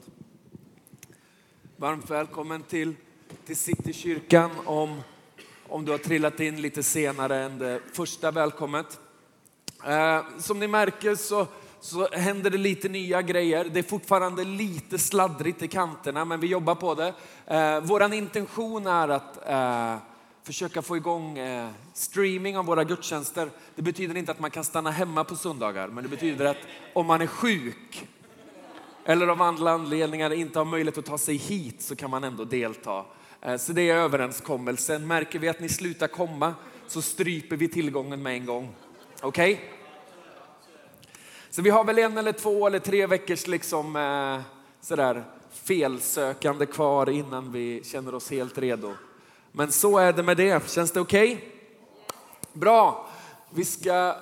stund. Varmt välkommen till, till Citykyrkan om, om du har trillat in lite senare än det första välkommet. Eh, som ni märker så, så händer det lite nya grejer. Det är fortfarande lite sladdrigt i kanterna men vi jobbar på det. Eh, Vår intention är att eh, försöka få igång eh, streaming av våra gudstjänster. Det betyder inte att man kan stanna hemma på söndagar men det betyder att om man är sjuk eller av andra anledningar inte har möjlighet att ta sig hit så kan man ändå delta. Eh, så det är överenskommelsen. Märker vi att ni slutar komma så stryper vi tillgången med en gång. Okej? Så vi har väl en eller två eller tre veckors liksom, eh, sådär felsökande kvar innan vi känner oss helt redo. Men så är det med det. Känns det okej? Bra. Vi ska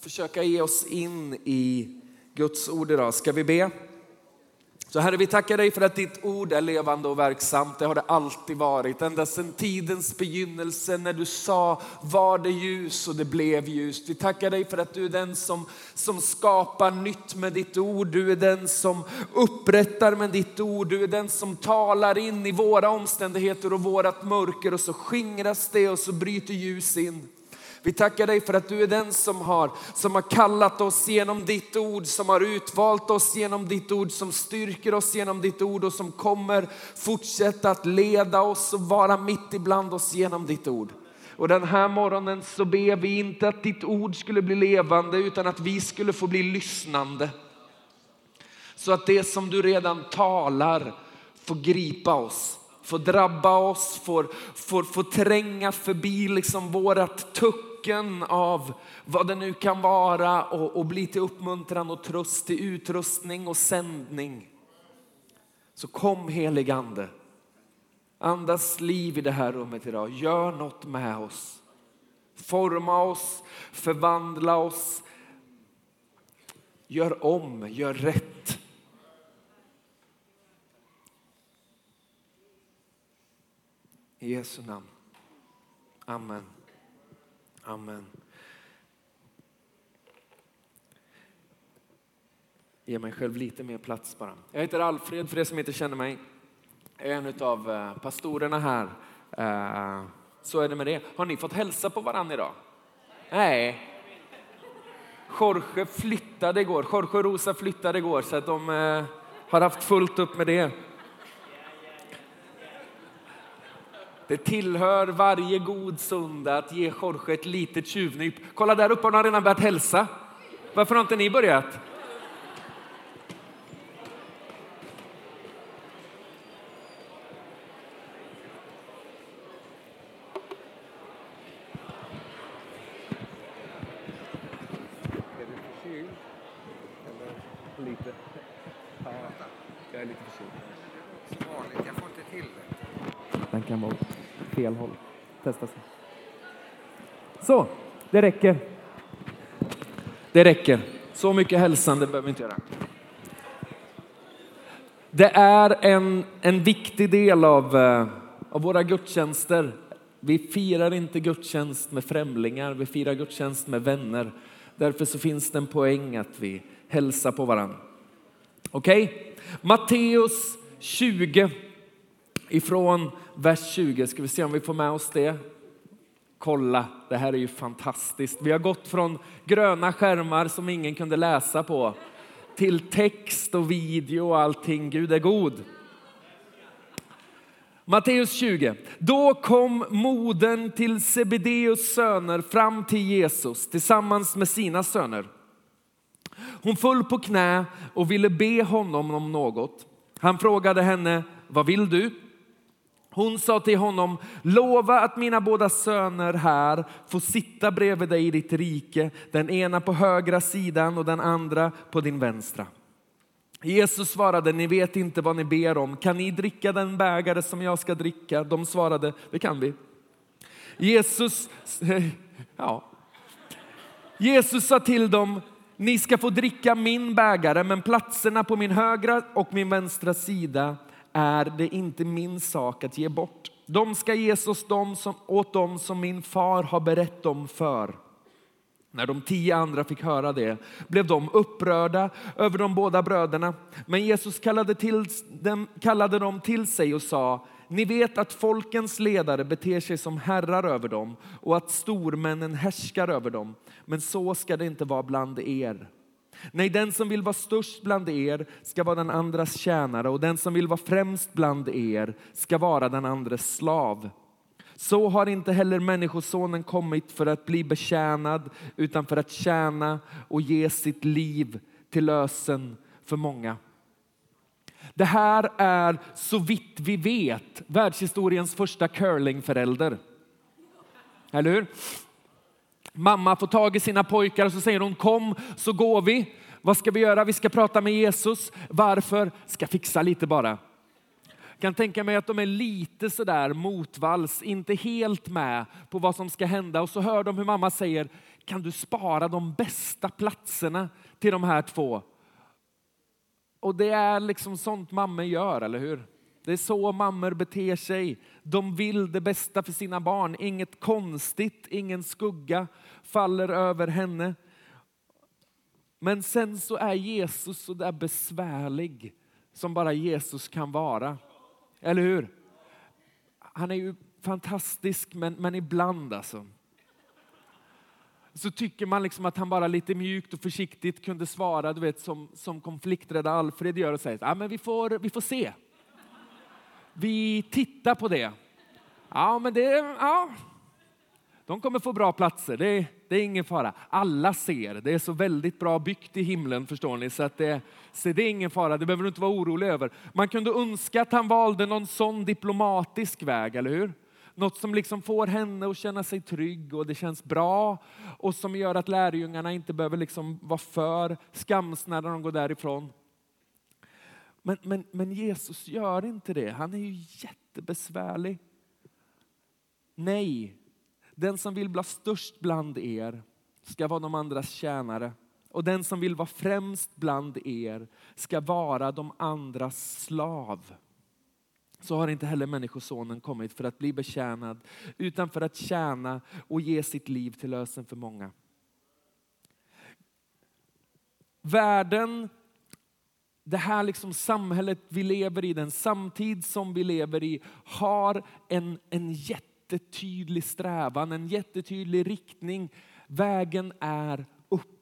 försöka ge oss in i Guds ord idag. Ska vi be? Så Herre, vi tackar dig för att ditt ord är levande och verksamt. Det har det alltid varit. Ända sedan tidens begynnelse när du sa var det ljus och det blev ljust. Vi tackar dig för att du är den som, som skapar nytt med ditt ord. Du är den som upprättar med ditt ord. Du är den som talar in i våra omständigheter och vårat mörker och så skingras det och så bryter ljus in. Vi tackar dig för att du är den som har, som har kallat oss genom ditt ord, som har utvalt oss genom ditt ord, som styrker oss genom ditt ord och som kommer fortsätta att leda oss och vara mitt ibland oss genom ditt ord. Och den här morgonen så ber vi inte att ditt ord skulle bli levande utan att vi skulle få bli lyssnande. Så att det som du redan talar får gripa oss, får drabba oss, får, får, får tränga förbi liksom vårat tucken av vad det nu kan vara och, och bli till uppmuntran och tröst, till utrustning och sändning. Så kom heligande. Andas liv i det här rummet idag. Gör något med oss. Forma oss, förvandla oss. Gör om, gör rätt. I Jesu namn. Amen. Amen. Ge mig själv lite mer plats bara. Jag heter Alfred för er som inte känner mig. Jag är en av eh, pastorerna här. Eh, så är det med det. Har ni fått hälsa på varandra idag? Nej. Jorge flyttade igår. Jorge och Rosa flyttade igår så att de eh, har haft fullt upp med det. Det tillhör varje god söndag att ge Jorge ett litet tjuvnyp. Kolla där uppe har de redan börjat hälsa. Varför har inte ni börjat? Är du förkyld? Eller lite? Ja, jag är lite förkyld. Som vanligt, jag får inte till det. Den kan vara åt fel håll. Testa så. Så, det räcker. Det räcker. Så mycket hälsande behöver vi inte göra. Det är en, en viktig del av, eh, av våra gudstjänster. Vi firar inte gudstjänst med främlingar, vi firar gudstjänst med vänner. Därför så finns det en poäng att vi hälsar på varandra. Okej? Matteus 20 ifrån vers 20. Ska vi se om vi får med oss det? Kolla, det här är ju fantastiskt. Vi har gått från gröna skärmar som ingen kunde läsa på till text och video och allting. Gud är god. Matteus 20. Då kom modern till Sebedeus söner fram till Jesus tillsammans med sina söner. Hon föll på knä och ville be honom om något. Han frågade henne, vad vill du? Hon sa till honom, lova att mina båda söner här får sitta bredvid dig i ditt rike, den ena på högra sidan och den andra på din vänstra. Jesus svarade, ni vet inte vad ni ber om. Kan ni dricka den bägare som jag ska dricka? De svarade, det kan vi. Jesus, ja. Jesus sa till dem, ni ska få dricka min bägare, men platserna på min högra och min vänstra sida är det inte min sak att ge bort. De ska ges åt dem som, åt dem som min far har berett dem för. När de tio andra fick höra det blev de upprörda över de båda bröderna. Men Jesus kallade, till dem, kallade dem till sig och sa, ni vet att folkens ledare beter sig som herrar över dem och att stormännen härskar över dem. Men så ska det inte vara bland er. Nej, den som vill vara störst bland er ska vara den andras tjänare och den som vill vara främst bland er ska vara den andres slav. Så har inte heller Människosonen kommit för att bli betjänad utan för att tjäna och ge sitt liv till lösen för många. Det här är så vitt vi vet världshistoriens första curlingförälder. Eller hur? Mamma får tag i sina pojkar och så säger hon kom så går vi. Vad ska vi göra? Vi ska prata med Jesus. Varför? Ska fixa lite bara. Jag kan tänka mig att de är lite sådär motvalls, inte helt med på vad som ska hända och så hör de hur mamma säger, kan du spara de bästa platserna till de här två? Och det är liksom sånt mammor gör, eller hur? Det är så mammor beter sig. De vill det bästa för sina barn. Inget konstigt, ingen skugga faller över henne. Men sen så är Jesus så där besvärlig som bara Jesus kan vara. Eller hur? Han är ju fantastisk, men, men ibland alltså. Så tycker man liksom att han bara lite mjukt och försiktigt kunde svara, du vet som, som konflikträdda Alfred gör och säger, ja men vi får, vi får se. Vi tittar på det. Ja, men det, ja. De kommer få bra platser, det, det är ingen fara. Alla ser, det är så väldigt bra byggt i himlen förstår ni, så, att det, så det är ingen fara, det behöver du inte vara orolig över. Man kunde önska att han valde någon sån diplomatisk väg, eller hur? Något som liksom får henne att känna sig trygg och det känns bra och som gör att lärjungarna inte behöver liksom vara för skamsna när de går därifrån. Men, men, men Jesus gör inte det. Han är ju jättebesvärlig. Nej, den som vill bli störst bland er ska vara de andras tjänare. Och den som vill vara främst bland er ska vara de andras slav. Så har inte heller Människosonen kommit för att bli betjänad, utan för att tjäna och ge sitt liv till lösen för många. Världen det här liksom samhället vi lever i, den samtid som vi lever i, har en, en jättetydlig strävan, en jättetydlig riktning. Vägen är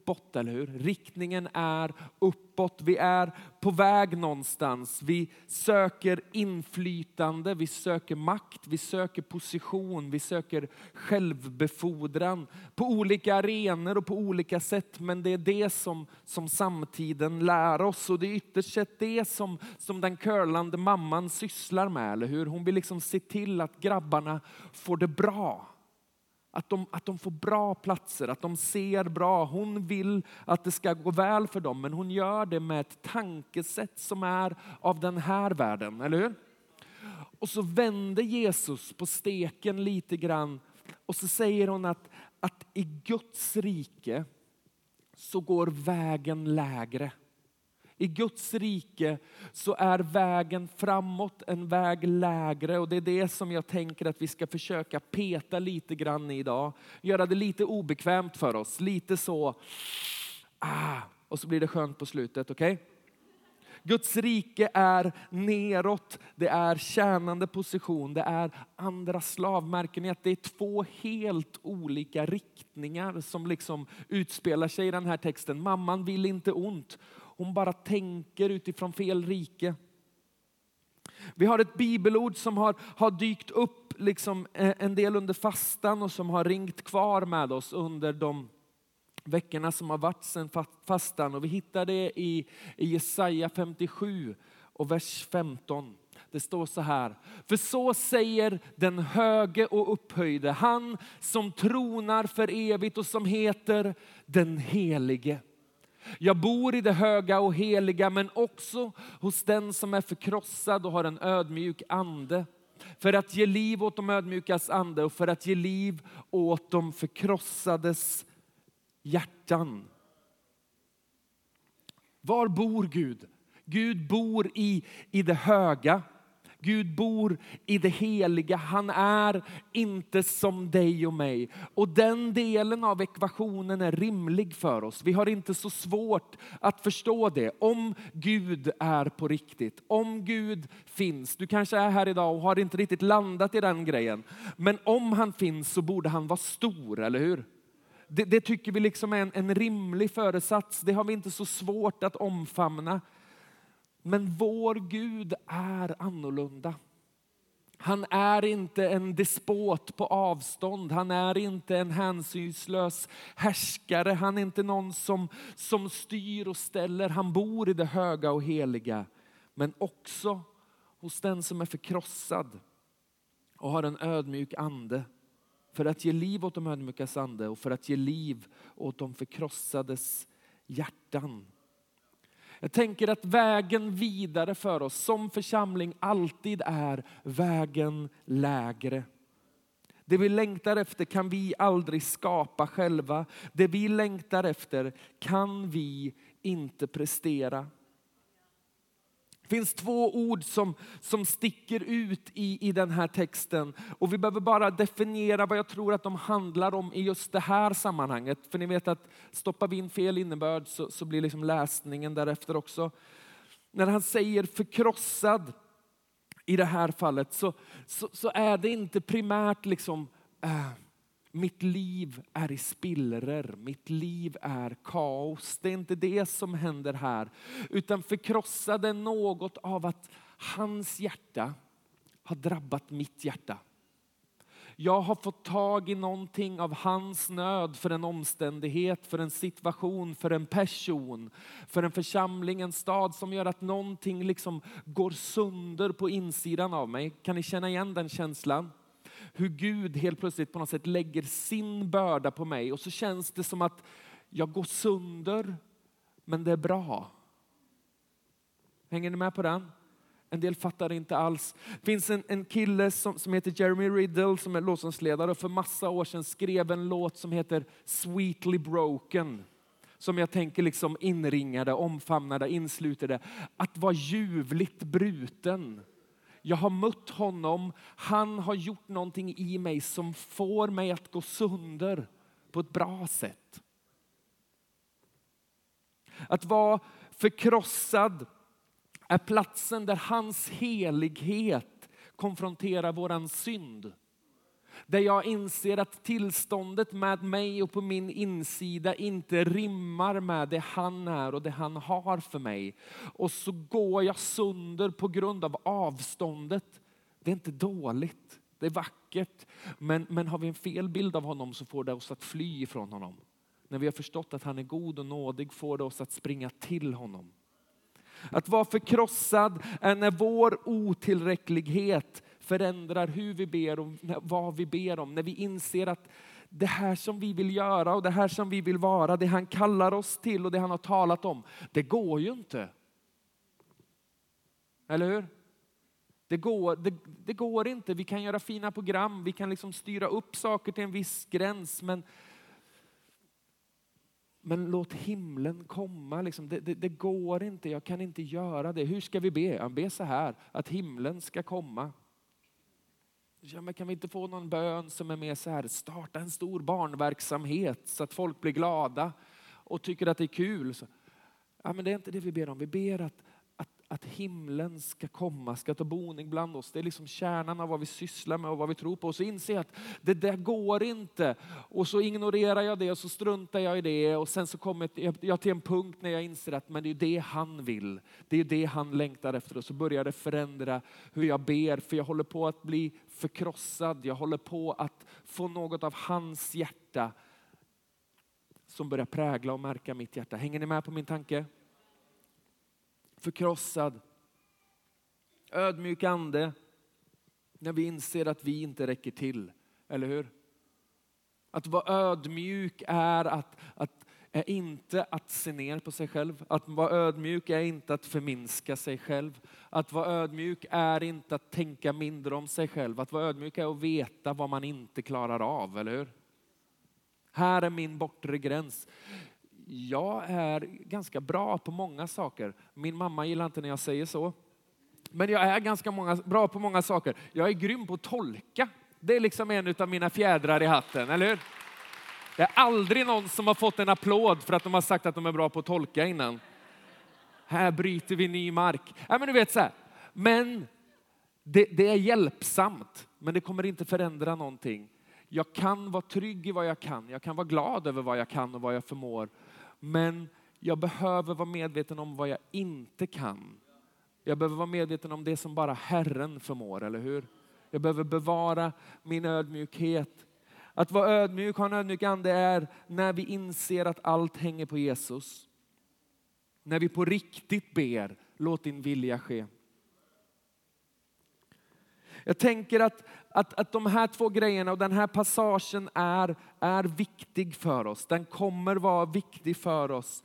uppåt, eller hur? Riktningen är uppåt. Vi är på väg någonstans. Vi söker inflytande, vi söker makt, vi söker position, vi söker självbefordran på olika arenor och på olika sätt. Men det är det som, som samtiden lär oss och det är ytterst sett det som, som den curlande mamman sysslar med, eller hur? Hon vill liksom se till att grabbarna får det bra. Att de, att de får bra platser, att de ser bra. Hon vill att det ska gå väl för dem, men hon gör det med ett tankesätt som är av den här världen, eller hur? Och så vänder Jesus på steken lite grann och så säger hon att, att i Guds rike så går vägen lägre. I Guds rike så är vägen framåt en väg lägre och det är det som jag tänker att vi ska försöka peta lite grann i idag. Göra det lite obekvämt för oss, lite så, ah, och så blir det skönt på slutet, okej? Okay? Guds rike är neråt, det är tjänande position, det är andra slav. Märker ni att det är två helt olika riktningar som liksom utspelar sig i den här texten. Mamman vill inte ont, hon bara tänker utifrån fel rike. Vi har ett bibelord som har, har dykt upp liksom eh, en del under fastan och som har ringt kvar med oss under de veckorna som har varit sedan fastan. Och vi hittar det i, i Jesaja 57 och vers 15. Det står så här. För så säger den höge och upphöjde, han som tronar för evigt och som heter den helige. Jag bor i det höga och heliga men också hos den som är förkrossad och har en ödmjuk ande. För att ge liv åt de ödmjukas ande och för att ge liv åt de förkrossades hjärtan. Var bor Gud? Gud bor i, i det höga. Gud bor i det heliga. Han är inte som dig och mig. Och den delen av ekvationen är rimlig för oss. Vi har inte så svårt att förstå det. Om Gud är på riktigt, om Gud finns. Du kanske är här idag och har inte riktigt landat i den grejen. Men om han finns så borde han vara stor, eller hur? Det, det, tycker vi liksom är en, en rimlig föresats. Det har vi inte så svårt att omfamna. Men vår Gud är annorlunda. Han är inte en despot på avstånd. Han är inte en hänsynslös härskare. Han är inte någon som, som styr och ställer. Han bor i det höga och heliga. Men också hos den som är förkrossad och har en ödmjuk ande för att ge liv åt de ödmjukas ande och för att ge liv åt de förkrossades hjärtan. Jag tänker att vägen vidare för oss som församling alltid är vägen lägre. Det vi längtar efter kan vi aldrig skapa själva. Det vi längtar efter kan vi inte prestera. Det finns två ord som, som sticker ut i, i den här texten. Och vi behöver bara definiera vad jag tror att de handlar om i just det här sammanhanget. För ni vet att stoppar vi in fel innebörd så, så blir liksom läsningen därefter också. När han säger förkrossad i det här fallet så, så, så är det inte primärt liksom äh, mitt liv är i spillror, mitt liv är kaos. Det är inte det som händer här. Utan förkrossade något av att hans hjärta har drabbat mitt hjärta. Jag har fått tag i någonting av hans nöd för en omständighet, för en situation, för en person, för en församling, en stad som gör att någonting liksom går sönder på insidan av mig. Kan ni känna igen den känslan? Hur Gud helt plötsligt på något sätt lägger sin börda på mig och så känns det som att jag går sönder, men det är bra. Hänger ni med på den? En del fattar inte alls. Det finns en, en kille som, som heter Jeremy Riddle som är låtsasledare och för massa år sedan skrev en låt som heter Sweetly Broken. Som jag tänker liksom inringade, omfamnade, inslutade. Att vara ljuvligt bruten. Jag har mött honom. Han har gjort någonting i mig som får mig att gå sönder på ett bra sätt. Att vara förkrossad är platsen där hans helighet konfronterar våran synd. Där jag inser att tillståndet med mig och på min insida inte rimmar med det han är och det han har för mig. Och så går jag sönder på grund av avståndet. Det är inte dåligt, det är vackert. Men, men har vi en fel bild av honom så får det oss att fly ifrån honom. När vi har förstått att han är god och nådig får det oss att springa till honom. Att vara förkrossad är när vår otillräcklighet förändrar hur vi ber och vad vi ber om. När vi inser att det här som vi vill göra och det här som vi vill vara, det han kallar oss till och det han har talat om, det går ju inte. Eller hur? Det går, det, det går inte. Vi kan göra fina program, vi kan liksom styra upp saker till en viss gräns, men men låt himlen komma. Liksom. Det, det, det, går inte, jag kan inte göra det. Hur ska vi be? Jag ber så här, att himlen ska komma. Ja, men kan vi inte få någon bön som är mer så här, starta en stor barnverksamhet så att folk blir glada och tycker att det är kul. Så, ja, men det är inte det vi ber om. Vi ber att, att himlen ska komma, ska ta boning bland oss. Det är liksom kärnan av vad vi sysslar med och vad vi tror på. Och så inser jag att det där går inte. Och så ignorerar jag det och så struntar jag i det. Och sen så kommer jag till en punkt när jag inser att men det är det han vill. Det är det han längtar efter. Och så börjar det förändra hur jag ber. För jag håller på att bli förkrossad. Jag håller på att få något av hans hjärta som börjar prägla och märka mitt hjärta. Hänger ni med på min tanke? Förkrossad, ödmjuk ande när vi inser att vi inte räcker till. Eller hur? Att vara ödmjuk är, att, att, är inte att se ner på sig själv. Att vara ödmjuk är inte att förminska sig själv. Att vara ödmjuk är inte att tänka mindre om sig själv. Att vara ödmjuk är att veta vad man inte klarar av, eller hur? Här är min bortre gräns jag är ganska bra på många saker. Min mamma gillar inte när jag säger så. Men jag är ganska många, bra på många saker. Jag är grym på att tolka. Det är liksom en av mina fjädrar i hatten, eller hur? Det är aldrig någon som har fått en applåd för att de har sagt att de är bra på att tolka innan. Här bryter vi ny mark. Ja, men du vet så här. Men det, det är hjälpsamt, men det kommer inte förändra någonting. Jag kan vara trygg i vad jag kan. Jag kan vara glad över vad jag kan och vad jag förmår. Men jag behöver vara medveten om vad jag inte kan. Jag behöver vara medveten om det som bara Herren förmår, eller hur? Jag behöver bevara min ödmjukhet. Att vara ödmjuk, ha en ödmjuk ande är när vi inser att allt hänger på Jesus. När vi på riktigt ber, låt din vilja ske. Jag tänker att, att, att de här två grejerna och den här passagen är, är viktig för oss. Den kommer vara viktig för oss.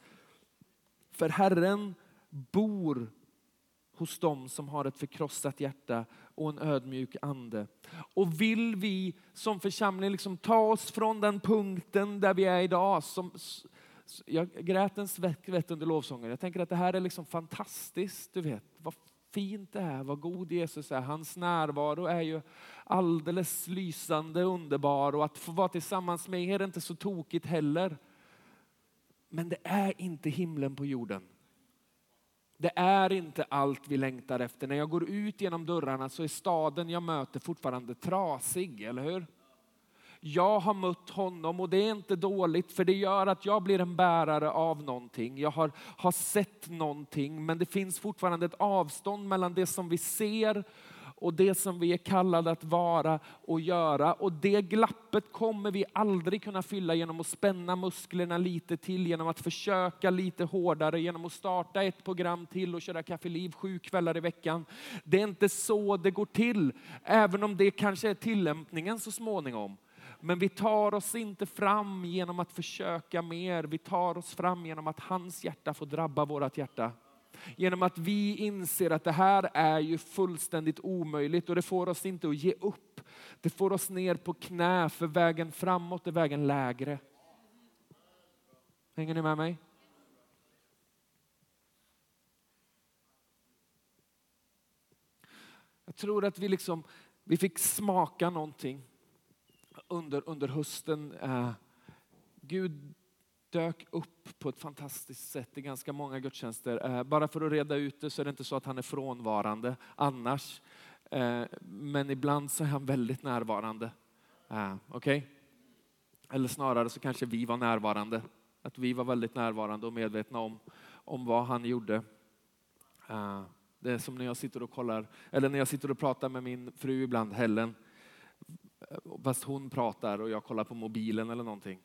För Herren bor hos dem som har ett förkrossat hjärta och en ödmjuk ande. Och vill vi som församling liksom ta oss från den punkten där vi är idag, som, jag grät en skvätt under lovsången. Jag tänker att det här är liksom fantastiskt. Du vet, vad fint det är, vad god Jesus är. Hans närvaro är ju alldeles lysande underbar och att få vara tillsammans med er är inte så tokigt heller. Men det är inte himlen på jorden. Det är inte allt vi längtar efter. När jag går ut genom dörrarna så är staden jag möter fortfarande trasig, eller hur? Jag har mött honom och det är inte dåligt för det gör att jag blir en bärare av någonting. Jag har, har sett någonting men det finns fortfarande ett avstånd mellan det som vi ser och det som vi är kallade att vara och göra. Och det glappet kommer vi aldrig kunna fylla genom att spänna musklerna lite till, genom att försöka lite hårdare, genom att starta ett program till och köra kaffeliv sju kvällar i veckan. Det är inte så det går till, även om det kanske är tillämpningen så småningom. Men vi tar oss inte fram genom att försöka mer. Vi tar oss fram genom att hans hjärta får drabba vårt hjärta. Genom att vi inser att det här är ju fullständigt omöjligt och det får oss inte att ge upp. Det får oss ner på knä för vägen framåt är vägen lägre. Hänger ni med mig? Jag tror att vi liksom, vi fick smaka någonting under, under hösten. Eh, Gud dök upp på ett fantastiskt sätt i ganska många gudstjänster. Eh, bara för att reda ut det så är det inte så att han är frånvarande annars. Eh, men ibland så är han väldigt närvarande. Eh, Okej? Okay? Eller snarare så kanske vi var närvarande. Att vi var väldigt närvarande och medvetna om, om vad han gjorde. Eh, det är som när jag sitter och kollar, eller när jag sitter och pratar med min fru ibland, Helen fast hon pratar och jag kollar på mobilen eller någonting.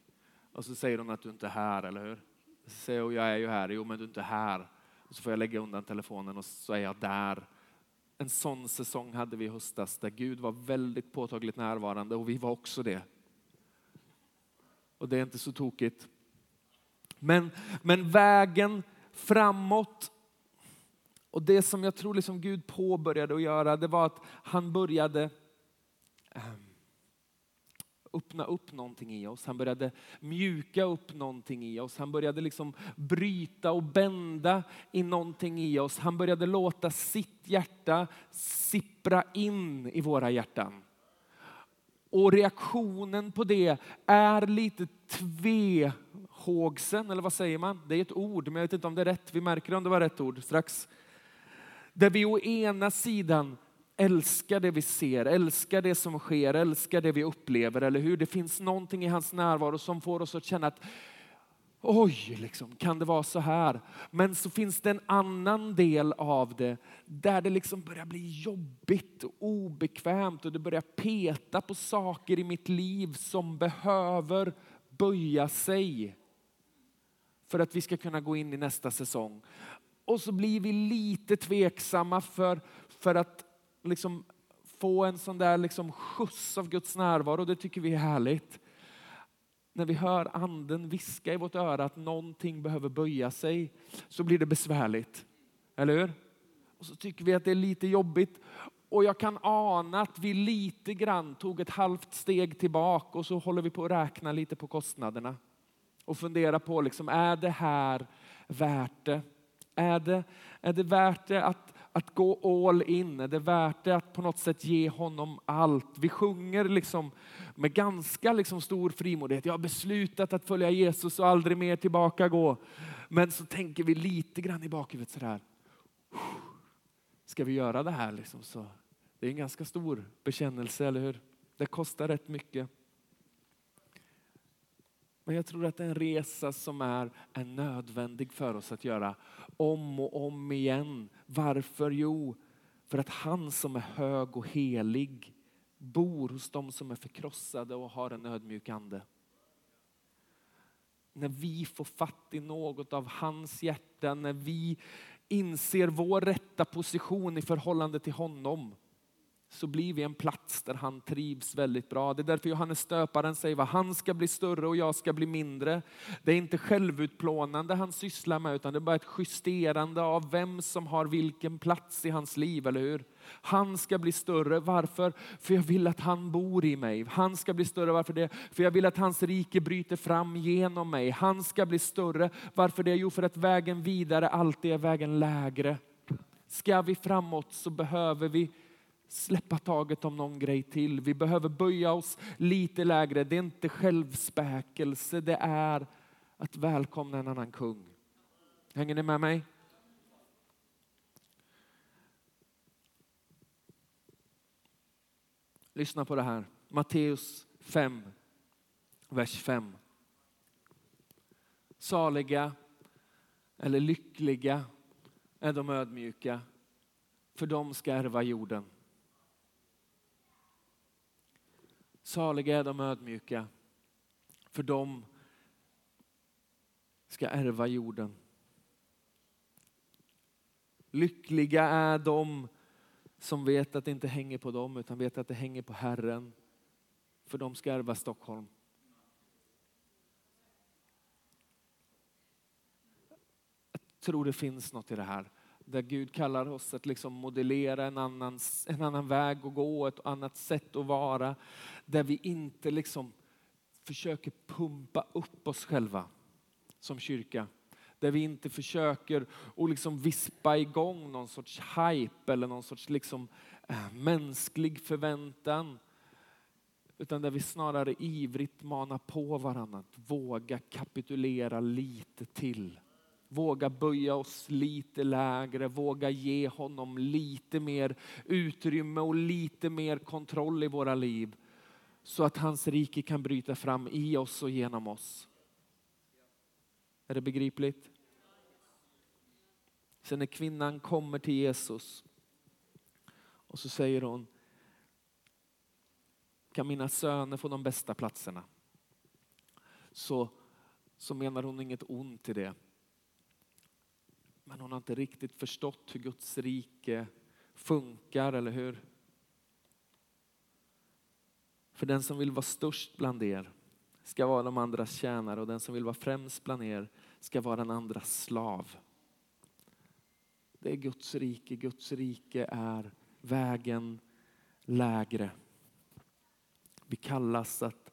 Och så säger hon att du inte är här, eller hur? Så säger jag, jag är ju här. Jo, men du är inte här. Och så får jag lägga undan telefonen och så är jag där. En sån säsong hade vi i höstas där Gud var väldigt påtagligt närvarande och vi var också det. Och det är inte så tokigt. Men, men vägen framåt och det som jag tror liksom Gud påbörjade att göra, det var att han började um, öppna upp någonting i oss. Han började mjuka upp någonting i oss. Han började liksom bryta och bända i någonting i oss. Han började låta sitt hjärta sippra in i våra hjärtan. Och reaktionen på det är lite tvehågsen, eller vad säger man? Det är ett ord, men jag vet inte om det är rätt. Vi märker om det var rätt ord strax. Där vi å ena sidan Älska det vi ser, älska det som sker, älska det vi upplever, eller hur? Det finns någonting i hans närvaro som får oss att känna att oj, liksom, kan det vara så här? Men så finns det en annan del av det där det liksom börjar bli jobbigt och obekvämt och det börjar peta på saker i mitt liv som behöver böja sig för att vi ska kunna gå in i nästa säsong. Och så blir vi lite tveksamma för, för att liksom få en sån där liksom skjuts av Guds närvaro. Det tycker vi är härligt. När vi hör anden viska i vårt öra att någonting behöver böja sig så blir det besvärligt. Eller hur? Och så tycker vi att det är lite jobbigt. Och jag kan ana att vi lite grann tog ett halvt steg tillbaka och så håller vi på att räkna lite på kostnaderna. Och fundera på, liksom, är det här värt det? Är det, är det värt det att att gå all in? Är det värt det att på något sätt ge honom allt? Vi sjunger liksom med ganska liksom stor frimodighet. Jag har beslutat att följa Jesus och aldrig mer tillbaka gå. Men så tänker vi lite grann i bakhuvudet sådär. Ska vi göra det här? Liksom så det är en ganska stor bekännelse, eller hur? Det kostar rätt mycket. Men jag tror att det är en resa som är, är nödvändig för oss att göra om och om igen. Varför? Jo, för att han som är hög och helig bor hos dem som är förkrossade och har en ödmjuk ande. När vi får fatt i något av hans hjärta, när vi inser vår rätta position i förhållande till honom, så blir vi en plats där han trivs väldigt bra. Det är därför Johannes stöparen säger att han ska bli större och jag ska bli mindre. Det är inte självutplånande han sysslar med utan det är bara ett justerande av vem som har vilken plats i hans liv, eller hur? Han ska bli större. Varför? För jag vill att han bor i mig. Han ska bli större. Varför det? För jag vill att hans rike bryter fram genom mig. Han ska bli större. Varför det? Jo, för att vägen vidare alltid är vägen lägre. Ska vi framåt så behöver vi släppa taget om någon grej till. Vi behöver böja oss lite lägre. Det är inte självspäkelse, det är att välkomna en annan kung. Hänger ni med mig? Lyssna på det här. Matteus 5, vers 5. Saliga eller lyckliga är de ödmjuka, för de ska ärva jorden. Saliga är de ödmjuka, för de ska ärva jorden. Lyckliga är de som vet att det inte hänger på dem utan vet att det hänger på Herren. För de ska ärva Stockholm. Jag tror det finns något i det här där Gud kallar oss att liksom modellera en annan, en annan väg att gå, ett annat sätt att vara. Där vi inte liksom försöker pumpa upp oss själva som kyrka. Där vi inte försöker att liksom vispa igång någon sorts hype eller någon sorts liksom, eh, mänsklig förväntan. Utan där vi snarare ivrigt manar på varandra att våga kapitulera lite till Våga böja oss lite lägre, våga ge honom lite mer utrymme och lite mer kontroll i våra liv. Så att hans rike kan bryta fram i oss och genom oss. Är det begripligt? Sen när kvinnan kommer till Jesus och så säger hon, kan mina söner få de bästa platserna? Så, så menar hon inget ont i det. Men hon har inte riktigt förstått hur Guds rike funkar, eller hur? För den som vill vara störst bland er ska vara de andras tjänare och den som vill vara främst bland er ska vara den andras slav. Det är Guds rike. Guds rike är vägen lägre. Vi kallas att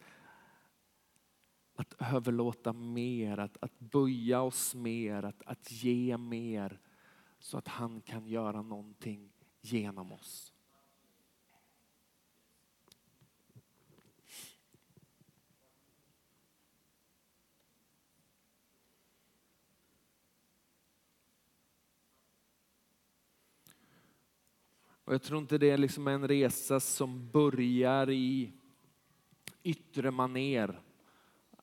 att överlåta mer, att, att böja oss mer, att, att ge mer så att han kan göra någonting genom oss. Och jag tror inte det är liksom en resa som börjar i yttre maner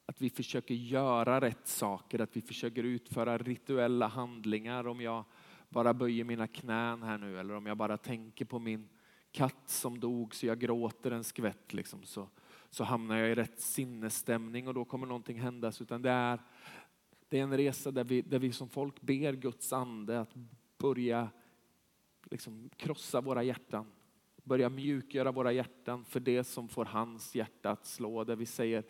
att vi försöker göra rätt saker, att vi försöker utföra rituella handlingar. Om jag bara böjer mina knän här nu eller om jag bara tänker på min katt som dog så jag gråter en skvätt liksom, så, så hamnar jag i rätt sinnesstämning och då kommer någonting hända. Utan det är, det är en resa där vi, där vi som folk ber Guds ande att börja liksom krossa våra hjärtan. Börja mjukgöra våra hjärtan för det som får hans hjärta att slå. Där vi säger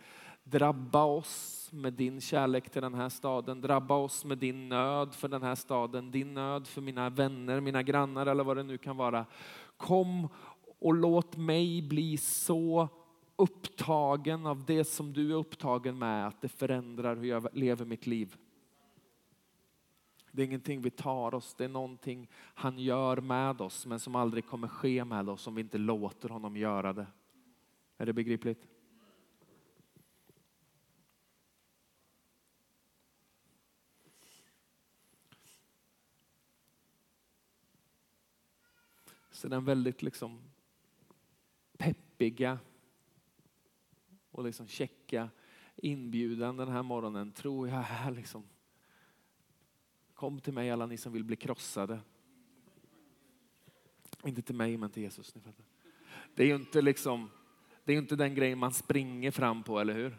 Drabba oss med din kärlek till den här staden. Drabba oss med din nöd för den här staden. Din nöd för mina vänner, mina grannar eller vad det nu kan vara. Kom och låt mig bli så upptagen av det som du är upptagen med att det förändrar hur jag lever mitt liv. Det är ingenting vi tar oss, det är någonting han gör med oss men som aldrig kommer ske med oss om vi inte låter honom göra det. Är det begripligt? Så den väldigt liksom peppiga och liksom checka inbjudan den här morgonen tror jag är liksom Kom till mig alla ni som vill bli krossade. Inte till mig men till Jesus. Ni. Det är ju inte liksom, det är inte den grejen man springer fram på, eller hur?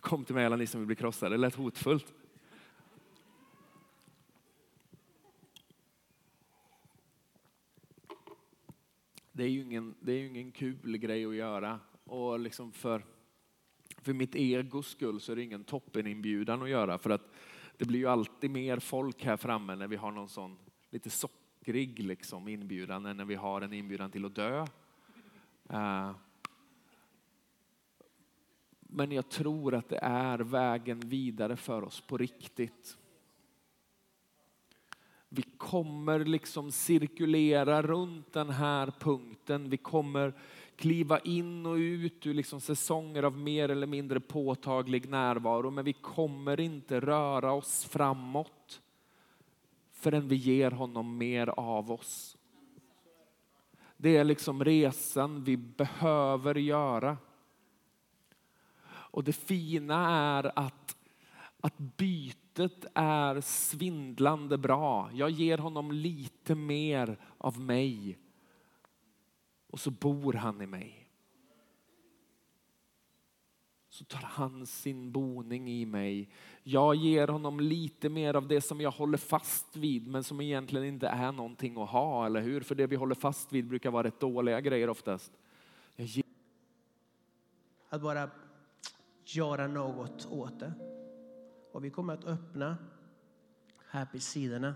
Kom till mig alla ni som vill bli krossade. Det lät hotfullt. Det är ju ingen, det är ingen kul grej att göra. Och liksom för, för mitt egos skull så är det ingen toppeninbjudan att göra. För att det blir ju alltid mer folk här framme när vi har någon sån lite sockrig liksom inbjudan än när vi har en inbjudan till att dö. Uh, men jag tror att det är vägen vidare för oss på riktigt. Vi kommer liksom cirkulera runt den här punkten. Vi kommer kliva in och ut ur liksom säsonger av mer eller mindre påtaglig närvaro. Men vi kommer inte röra oss framåt förrän vi ger honom mer av oss. Det är liksom resan vi behöver göra. Och det fina är att, att bytet är svindlande bra. Jag ger honom lite mer av mig och så bor han i mig. Så tar han sin boning i mig. Jag ger honom lite mer av det som jag håller fast vid men som egentligen inte är någonting att ha, eller hur? För det vi håller fast vid brukar vara rätt dåliga grejer oftast. Att bara göra något åt det. Och vi kommer att öppna här på sidorna.